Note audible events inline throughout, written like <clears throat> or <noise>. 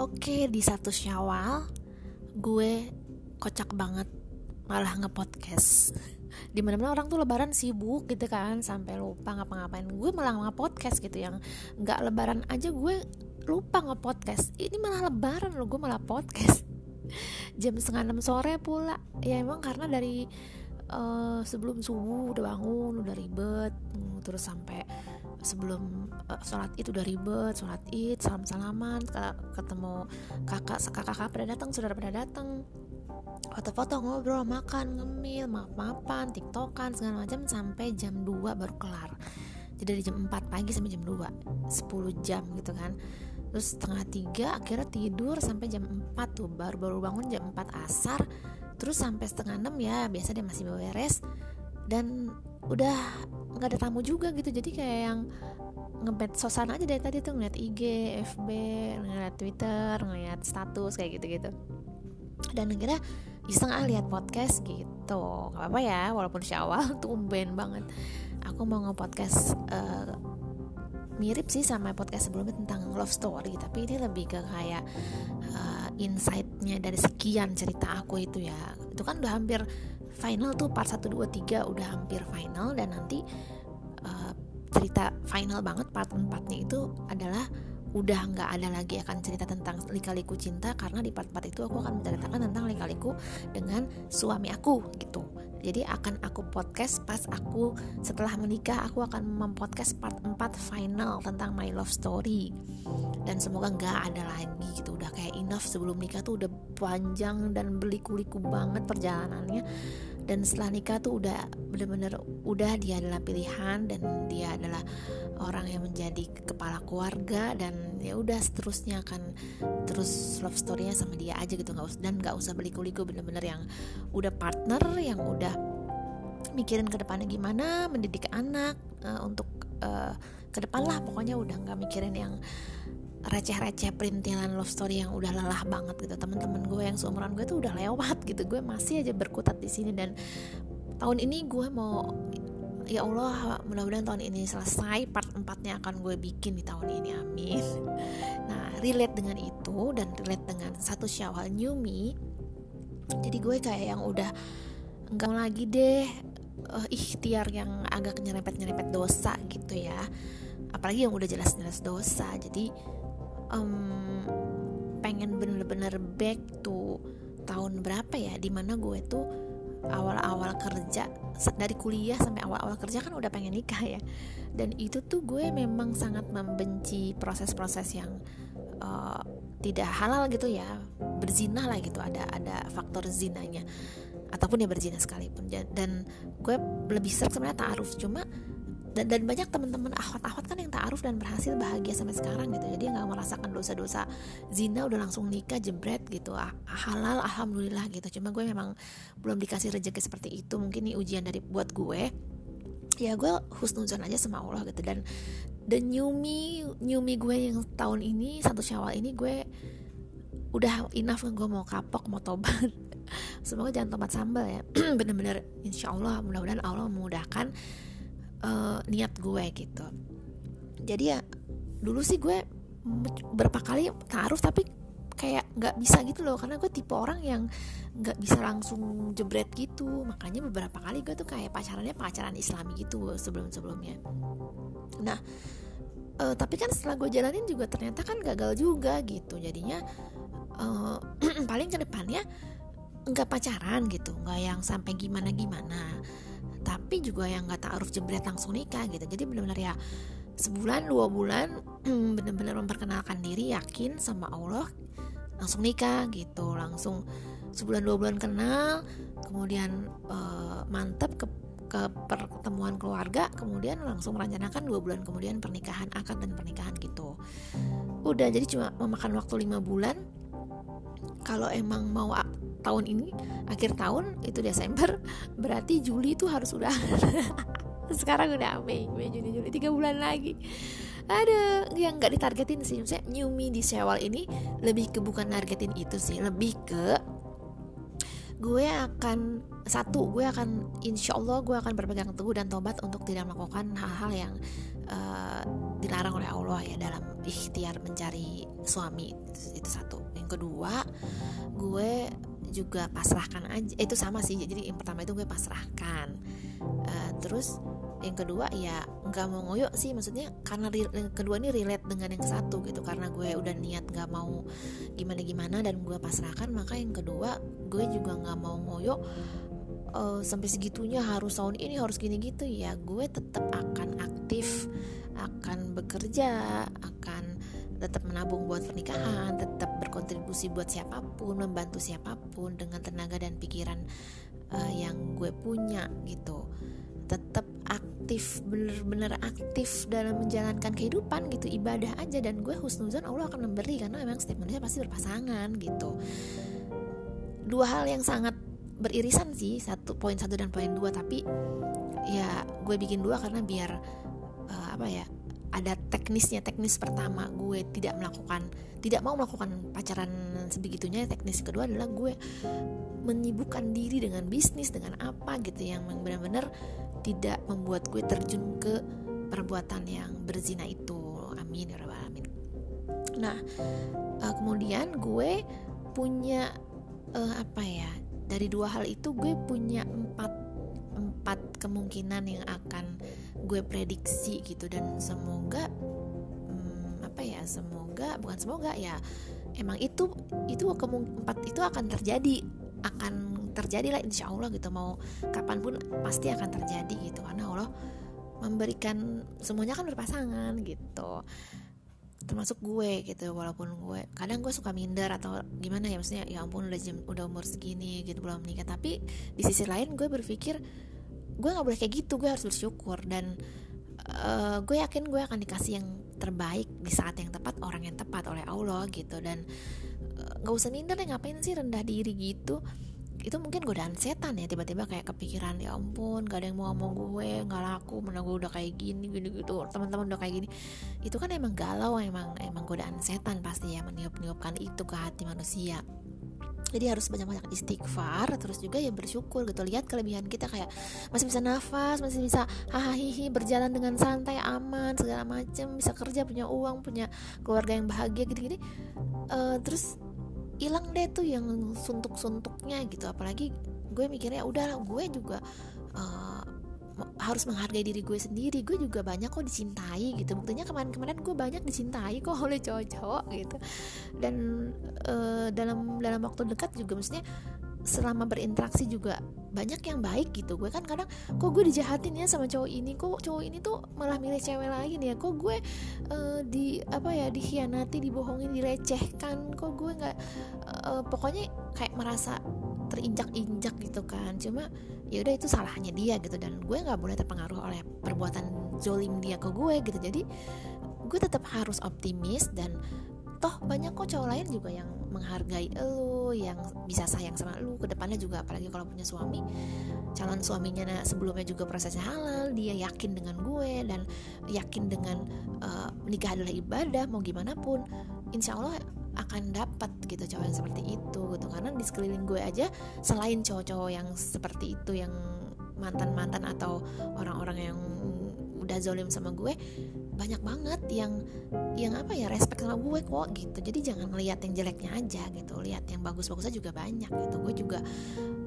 Oke, di satu Syawal gue kocak banget malah nge-podcast. <laughs> Di mana-mana orang tuh lebaran sibuk gitu kan sampai lupa ngapa-ngapain. Gue malah nge-podcast gitu yang nggak lebaran aja gue lupa nge-podcast. Ini malah lebaran loh gue malah podcast. <laughs> Jam setengah enam sore pula. Ya emang karena dari uh, sebelum subuh udah bangun udah ribet terus sampai sebelum uh, sholat id udah ribet sholat id salam salaman ketemu kakak kakak kakak pada datang saudara pada datang. Foto-foto ngobrol makan ngemil maaf maafan tiktokan segala macam sampai jam 2 baru kelar. Jadi dari jam 4 pagi sampai jam 2 10 jam gitu kan. Terus setengah tiga akhirnya tidur sampai jam 4 tuh baru baru bangun jam 4 asar. Terus sampai setengah enam ya biasa dia masih beres. Dan udah nggak ada tamu juga gitu. Jadi kayak yang ngebet sosan aja dari tadi tuh ngeliat IG, FB, ngeliat Twitter, ngeliat status kayak gitu-gitu. Dan akhirnya iseng ah lihat podcast gitu. Nggak apa-apa ya walaupun syawal <laughs> tumben banget. Aku mau nge-podcast uh, mirip sih sama podcast sebelumnya tentang love story. Tapi ini lebih ke kayak uh, insightnya dari sekian cerita aku itu ya. Itu kan udah hampir final tuh part 1, 2, 3 udah hampir final dan nanti uh, cerita final banget part 4 nya itu adalah udah nggak ada lagi akan cerita tentang lika-liku cinta karena di part-part itu aku akan menceritakan tentang lika-liku dengan suami aku gitu. Jadi akan aku podcast pas aku setelah menikah aku akan mempodcast part 4 final tentang my love story. Dan semoga nggak ada lagi gitu. Udah kayak enough sebelum nikah tuh udah panjang dan beliku-liku banget perjalanannya. Dan setelah nikah tuh udah bener-bener udah dia adalah pilihan dan dia adalah orang yang menjadi kepala keluarga dan ya udah seterusnya akan terus love storynya sama dia aja gitu nggak usah dan nggak usah beliku-liku bener-bener yang udah partner yang udah mikirin ke depannya gimana mendidik anak uh, untuk uh, ke depan lah pokoknya udah nggak mikirin yang receh-receh perintilan love story yang udah lelah banget gitu. Teman-teman gue yang seumuran gue tuh udah lewat gitu gue masih aja berkutat di sini. Dan tahun ini gue mau ya Allah mudah-mudahan tahun ini selesai part 4 nya akan gue bikin di tahun ini amin. Nah relate dengan itu dan relate dengan satu syawal new me jadi gue kayak yang udah enggak lagi deh uh, ikhtiar yang agak nyerempet-nyerempet dosa gitu ya. Apalagi yang udah jelas-jelas dosa jadi um, pengen bener-bener back to tahun berapa ya di mana gue tuh awal-awal kerja dari kuliah sampai awal-awal kerja kan udah pengen nikah ya. Dan itu tuh gue memang sangat membenci proses-proses yang uh, tidak halal gitu ya. Berzina lah gitu ada ada faktor zinanya. Ataupun ya berzina sekalipun. Dan gue lebih sering sebenarnya taaruf. Cuma dan, dan banyak teman-teman ahwat-ahwat kan yang taaruf dan berhasil bahagia sampai sekarang gitu. Jadi nggak merasakan dosa-dosa zina udah langsung nikah jebret gitu. Ah, halal alhamdulillah gitu. Cuma gue memang belum dikasih rezeki seperti itu. Mungkin ini ujian dari buat gue. Ya gue husnuzon aja sama Allah gitu. Dan the new me new me gue yang tahun ini satu syawal ini gue udah enough gue mau kapok mau tobat. <laughs> Semoga jangan tobat sambal ya. <clears throat> Bener-bener insya Allah mudah-mudahan Allah memudahkan uh, niat gue gitu. Jadi ya dulu sih gue berapa kali taruh tapi kayak nggak bisa gitu loh. Karena gue tipe orang yang nggak bisa langsung jebret gitu. Makanya beberapa kali gue tuh kayak pacarannya pacaran islami gitu sebelum sebelumnya nah uh, tapi kan setelah gue jalanin juga ternyata kan gagal juga gitu. Jadinya uh, <clears throat> paling ke depannya nggak pacaran gitu. Nggak yang sampai gimana gimana tapi juga yang nggak taruh jebret langsung nikah gitu. Jadi benar-benar ya sebulan dua bulan <clears throat> benar-benar memperkenalkan diri yakin sama Allah langsung nikah gitu. Langsung sebulan dua bulan kenal kemudian uh, mantep ke ke pertemuan keluarga kemudian langsung merencanakan dua bulan kemudian pernikahan akad dan pernikahan gitu. Udah jadi cuma memakan waktu lima bulan. Kalau emang mau tahun ini akhir tahun itu Desember <laughs> berarti Juli itu harus udah <laughs> sekarang udah Mei Mei Juni Juli tiga bulan lagi. Ada yang nggak ditargetin sih misalnya new me di Syawal ini lebih ke bukan targetin itu sih lebih ke gue akan satu gue akan insya Allah gue akan berpegang teguh dan tobat untuk tidak melakukan hal-hal yang uh, dilarang oleh Allah ya dalam ikhtiar mencari suami itu, itu satu. Yang kedua gue juga pasrahkan aja. Itu sama sih jadi yang pertama itu gue pasrahkan. Uh, terus yang kedua ya nggak mau ngoyo sih maksudnya karena yang kedua ini relate dengan yang satu gitu. Karena gue udah niat nggak mau gimana gimana dan gue pasrahkan maka yang kedua gue juga nggak mau ngoyo uh, sampai segitunya harus tahun ini harus gini gitu ya gue tetap akan aktif akan bekerja akan tetap menabung buat pernikahan tetap berkontribusi buat siapa pun membantu siapa pun dengan tenaga dan pikiran uh, yang gue punya gitu. Tetap aktif bener-bener aktif dalam menjalankan kehidupan gitu. Ibadah aja dan gue husnuzan Allah akan memberi karena memang setiap manusia pasti berpasangan gitu. Dua hal yang sangat beririsan sih satu poin satu dan poin dua tapi ya gue bikin dua karena biar uh, apa ya ada teknisnya teknis pertama gue tidak melakukan tidak mau melakukan pacaran sebegitunya. Teknis kedua adalah gue menyibukkan diri dengan bisnis dengan apa gitu yang benar-benar tidak membuat gue terjun ke perbuatan yang berzina itu. Amin ya rabbal alamin. Nah uh, kemudian gue punya uh, apa ya dari dua hal itu gue punya empat kemungkinan yang akan gue prediksi gitu. Dan semoga hmm, apa ya semoga bukan semoga ya emang itu itu itu akan terjadi akan terjadi lah insya Allah gitu. Mau kapan pun pasti akan terjadi gitu. Karena Allah memberikan semuanya kan berpasangan gitu. Termasuk gue gitu walaupun gue kadang gue suka minder atau gimana ya maksudnya ya ampun udah jam, udah umur segini gitu belum menikah. Tapi di sisi lain gue berpikir gue nggak boleh kayak gitu gue harus bersyukur. Dan uh, gue yakin gue akan dikasih yang terbaik di saat yang tepat orang yang tepat oleh Allah gitu. Dan eh, nggak uh, usah minder deh ngapain sih rendah diri gitu? Itu mungkin godaan setan ya tiba-tiba kayak kepikiran ya ampun gak ada yang mau ngomong gue nggak laku mana gue udah kayak gini gini gitu teman-teman udah kayak gini. Itu kan emang galau emang emang godaan setan pasti ya meniup-niupkan itu ke hati manusia jadi harus banyak-banyak istighfar terus juga ya bersyukur gitu. Lihat kelebihan kita kayak masih bisa nafas masih bisa hahaha berjalan dengan santai aman segala macem bisa kerja punya uang punya keluarga yang bahagia gitu-gitu uh, terus hilang deh tuh yang suntuk-suntuknya gitu. Apalagi gue mikirnya udah gue juga uh, harus menghargai diri gue sendiri. Gue juga banyak kok dicintai gitu. Buktinya kemarin-kemarin gue banyak dicintai kok <laughs> oleh cowok-cowok gitu. Dan uh, dalam dalam waktu dekat juga maksudnya selama berinteraksi juga banyak yang baik gitu. Gue kan kadang kok gue dijahatin ya sama cowok ini? Kok cowok ini tuh malah milih cewek lain ya? Kok gue uh, di apa ya dikhianati dibohongin dilecehkan? Kok gue nggak uh, pokoknya kayak merasa terinjak-injak gitu kan. Cuma ya udah itu salahnya dia gitu dan gue nggak boleh terpengaruh oleh perbuatan zolim dia ke gue gitu. Jadi gue tetap harus optimis dan toh banyak kok cowok lain juga yang menghargai lo yang bisa sayang sama lo ke depannya juga apalagi kalau punya suami calon suaminya nah, sebelumnya juga prosesnya halal dia yakin dengan gue dan yakin dengan uh, menikah adalah ibadah mau gimana pun insya Allah akan dapat gitu cowok yang seperti itu gitu. Karena di sekeliling gue aja selain cowok-cowok yang seperti itu yang mantan-mantan atau orang-orang yang udah zolim sama gue banyak banget yang yang apa ya respect sama gue kok gitu. Jadi jangan melihat yang jeleknya aja gitu lihat yang bagus-bagusnya juga banyak gitu. Gue juga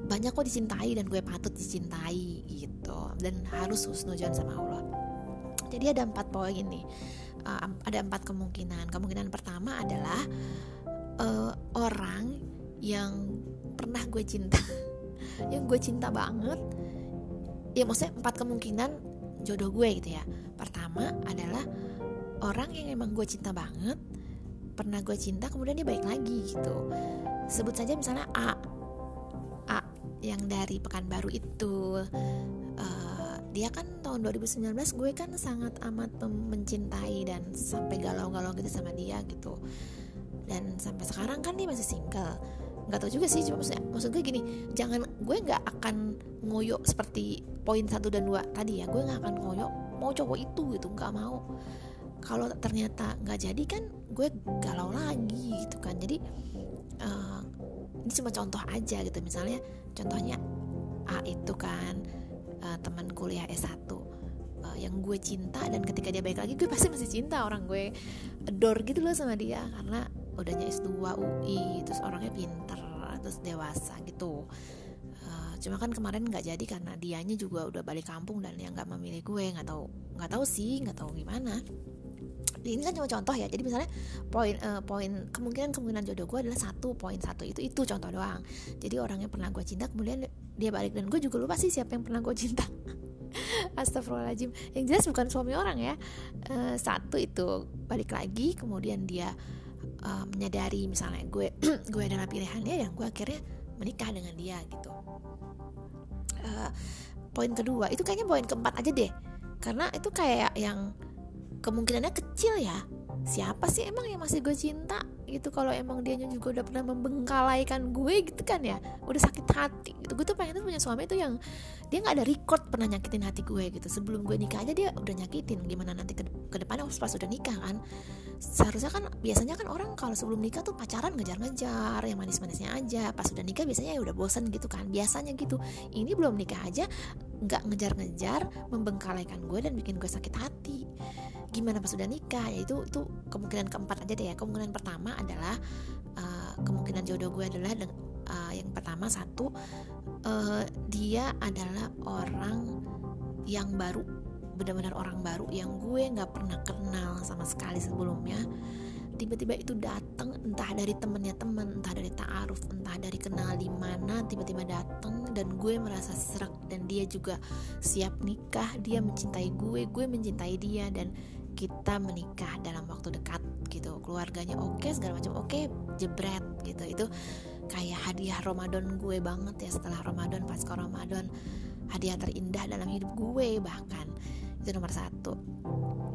banyak kok dicintai dan gue patut dicintai gitu. Dan harus husnujon sama Allah. Jadi ada empat poin nih uh, ada empat kemungkinan. Kemungkinan pertama adalah uh, orang yang pernah gue cinta <laughs> yang gue cinta banget. Ya maksudnya empat kemungkinan jodoh gue gitu ya. Pertama adalah orang yang emang gue cinta banget pernah gue cinta kemudian dia baik lagi gitu. Sebut saja misalnya A. A yang dari Pekanbaru itu uh, dia kan tahun 2019 gue kan sangat amat mencintai dan sampai galau-galau gitu sama dia gitu. Dan sampai sekarang kan dia masih single. Nggak tahu juga sih cuma maksudnya maksud gue gini jangan gue nggak akan ngoyo seperti poin satu dan dua tadi ya. Gue nggak akan ngoyo mau cowok itu gitu nggak mau. Kalau ternyata nggak jadi kan gue galau lagi gitu kan. Jadi uh, ini cuma contoh aja gitu. Misalnya contohnya A itu kan uh, teman kuliah S1 uh, yang gue cinta dan ketika dia baik lagi gue pasti masih cinta orang gue adore gitu loh sama dia. Karena udahnya S2 UI terus orangnya pinter terus dewasa gitu. Uh, cuma kan kemarin nggak jadi karena dianya juga udah balik kampung dan yang nggak memilih gue nggak tahu nggak tahu sih nggak tahu gimana ini kan cuma contoh ya. Jadi misalnya poin uh, poin kemungkinan kemungkinan jodoh gue adalah satu poin satu itu itu contoh doang. Jadi orang yang pernah gue cinta kemudian dia balik. Dan gue juga lupa sih siapa yang pernah gue cinta. <laughs> Astagfirullahaladzim. Yang jelas bukan suami orang ya. Uh, satu itu balik lagi kemudian dia uh, menyadari misalnya gue <clears throat> gue adalah pilihannya yang gue akhirnya menikah dengan dia gitu. Uh, poin kedua itu kayaknya poin keempat aja deh. Karena itu kayak yang kemungkinannya kecil ya. Siapa sih emang yang masih gue cinta gitu? Kalau emang dia juga udah pernah membengkalaikan gue gitu kan ya udah sakit hati gitu. Gue tuh pengen tuh punya suami itu yang dia nggak ada record pernah nyakitin hati gue gitu. Sebelum gue nikah aja dia udah nyakitin. Gimana nanti ke, ke depannya pas udah nikah kan? Seharusnya kan biasanya kan orang kalau sebelum nikah tuh pacaran ngejar-ngejar yang manis-manisnya aja. Pas udah nikah biasanya ya udah bosan gitu kan biasanya gitu. Ini belum nikah aja nggak ngejar-ngejar membengkalaikan gue dan bikin gue sakit hati. Gimana pas sudah nikah? Ya itu kemungkinan keempat aja deh ya. Kemungkinan pertama adalah uh, kemungkinan jodoh gue adalah uh, yang pertama satu uh, dia adalah orang yang baru benar-benar orang baru yang gue nggak pernah kenal sama sekali sebelumnya. Tiba-tiba itu datang entah dari temennya temen entah dari taaruf entah dari kenal di mana tiba-tiba datang dan gue merasa serak dan dia juga siap nikah dia mencintai gue gue mencintai dia dan kita menikah dalam waktu dekat gitu. Keluarganya oke okay, segala macam oke okay, jebret gitu. Itu kayak hadiah Ramadan gue banget ya setelah Ramadan pasca Ramadan. Hadiah terindah dalam hidup gue bahkan. Itu nomor satu.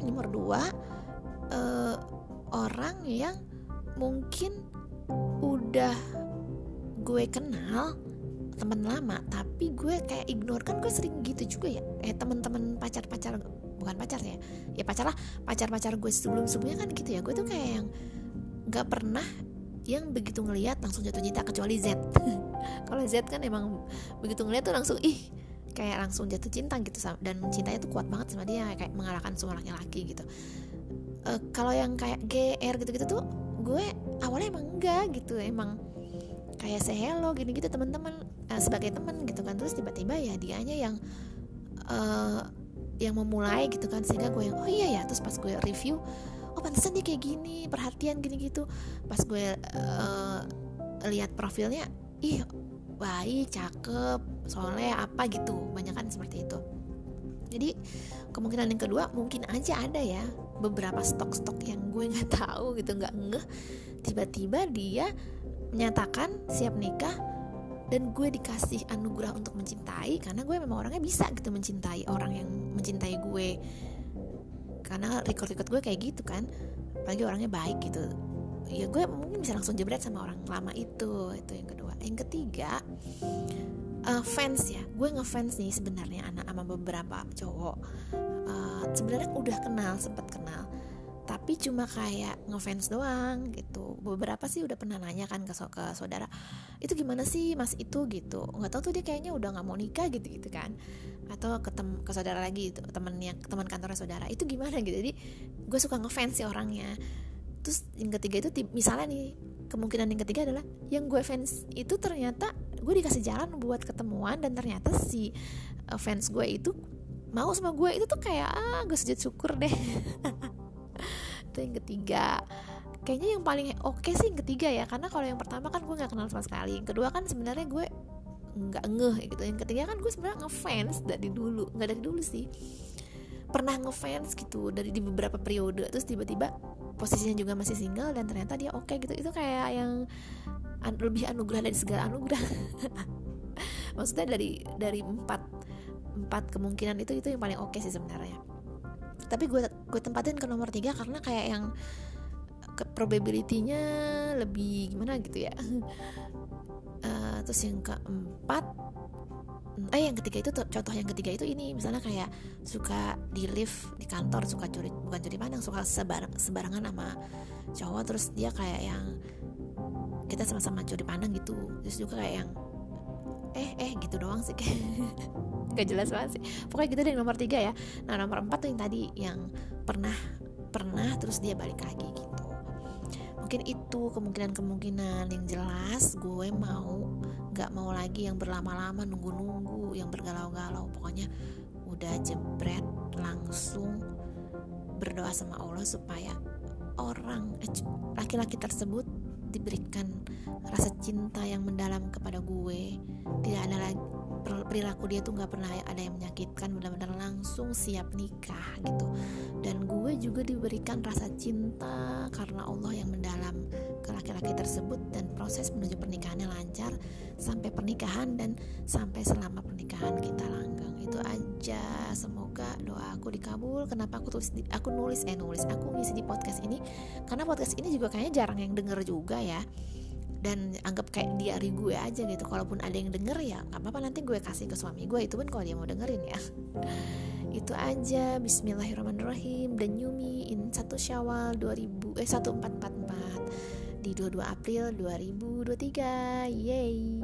Nomor dua uh, orang yang mungkin udah gue kenal teman lama tapi gue kayak ignore. Kan gue sering gitu juga ya. Eh teman-teman pacar-pacar bukan pacar ya. Ya pacar lah pacar-pacar gue sebelum sebelumnya kan gitu ya. Gue tuh kayak yang nggak pernah yang begitu ngelihat langsung jatuh cinta kecuali Z. <laughs> Kalau Z kan emang begitu ngelihat tuh langsung ih kayak langsung jatuh cinta gitu dan cintanya tuh kuat banget sama dia kayak mengalahkan semua laki-laki gitu. Uh, kalau yang kayak GR gitu-gitu tuh gue awalnya emang enggak gitu. Emang kayak say hello gini gitu teman-teman uh, sebagai teman gitu kan. Terus tiba-tiba ya dianya yang uh, yang memulai gitu kan sehingga gue yang oh iya ya. Terus pas gue review oh pantesan dia kayak gini perhatian gini gitu. Pas gue uh, lihat profilnya ih baik cakep soalnya apa gitu. Banyak kan seperti itu. Jadi kemungkinan yang kedua mungkin aja ada ya beberapa stok-stok yang gue nggak <laughs> tahu gitu nggak ngeh. Tiba-tiba dia menyatakan siap nikah dan gue dikasih anugerah untuk mencintai karena gue memang orangnya bisa gitu mencintai orang yang mencintai gue. Karena record-record gue kayak gitu kan apalagi orangnya baik gitu. Ya gue mungkin bisa langsung jebret sama orang lama itu itu yang kedua. Yang ketiga uh, fans ya. Gue ngefans nih sebenarnya anak sama beberapa cowok. Uh, sebenarnya udah kenal sempat kenal tapi cuma kayak ngefans doang gitu. Beberapa sih udah pernah nanya kan ke, ke saudara itu gimana sih mas itu? gitu. Nggak tahu tuh dia kayaknya udah nggak mau nikah gitu gitu kan. Atau ke tem ke saudara lagi gitu, temennya teman kantornya saudara. Itu gimana? gitu. Jadi gue suka ngefans sih orangnya. Terus yang ketiga itu misalnya nih kemungkinan yang ketiga adalah yang gue fans itu ternyata gue dikasih jalan buat ketemuan dan ternyata si uh, fans gue itu mau sama gue. Itu tuh kayak ah gue sujud syukur deh <laughs> itu yang ketiga. Kayaknya yang paling oke okay sih yang ketiga ya karena kalau yang pertama kan gue nggak kenal sama sekali. Yang kedua kan sebenarnya gue nggak ngeh gitu. Yang ketiga kan gue sebenarnya ngefans dari dulu. Nggak dari dulu sih. Pernah ngefans gitu dari di beberapa periode terus tiba-tiba posisinya juga masih single dan ternyata dia oke okay gitu. Itu kayak yang an lebih anugerah dari segala anugerah. <laughs> Maksudnya dari dari empat empat kemungkinan itu itu yang paling oke okay sih sebenarnya tapi gue gue tempatin ke nomor tiga karena kayak yang ke probability-nya lebih gimana gitu ya. Uh, <laughs> terus yang keempat eh yang ketiga itu contoh yang ketiga itu ini misalnya kayak suka di lift di kantor suka curi bukan curi pandang suka sebarang sebarangan sama cowok terus dia kayak yang kita sama-sama curi pandang gitu. Terus juga kayak yang eh eh gitu doang sih <laughs> gak jelas banget sih. Pokoknya gitu deh nomor tiga ya. Nah nomor empat tuh yang tadi yang pernah pernah terus dia balik lagi gitu. Mungkin itu kemungkinan-kemungkinan yang jelas gue mau nggak mau lagi yang berlama-lama nunggu-nunggu yang bergalau-galau. Pokoknya udah jebret langsung berdoa sama Allah supaya orang eh, laki-laki tersebut diberikan rasa cinta yang mendalam kepada gue. Tidak ada lagi perilaku dia tuh nggak pernah ada yang menyakitkan benar-benar langsung siap nikah gitu. Dan gue juga diberikan rasa cinta karena Allah yang mendalam ke laki-laki tersebut dan proses menuju pernikahannya lancar sampai pernikahan dan sampai selama pernikahan kita langgeng. Itu aja. Semoga doa aku dikabul. Kenapa aku tulis aku nulis eh nulis. Aku ngisi di podcast ini karena podcast ini juga kayaknya jarang yang denger juga ya dan anggap kayak diary gue aja gitu. Kalaupun ada yang denger ya nggak apa-apa nanti gue kasih ke suami gue. Itu pun kalau dia mau dengerin ya. <laughs> Itu aja. Bismillahirrahmanirrahim. Dan Yumi in 1 Syawal 2000 eh 1444 di 22 April 2023 yay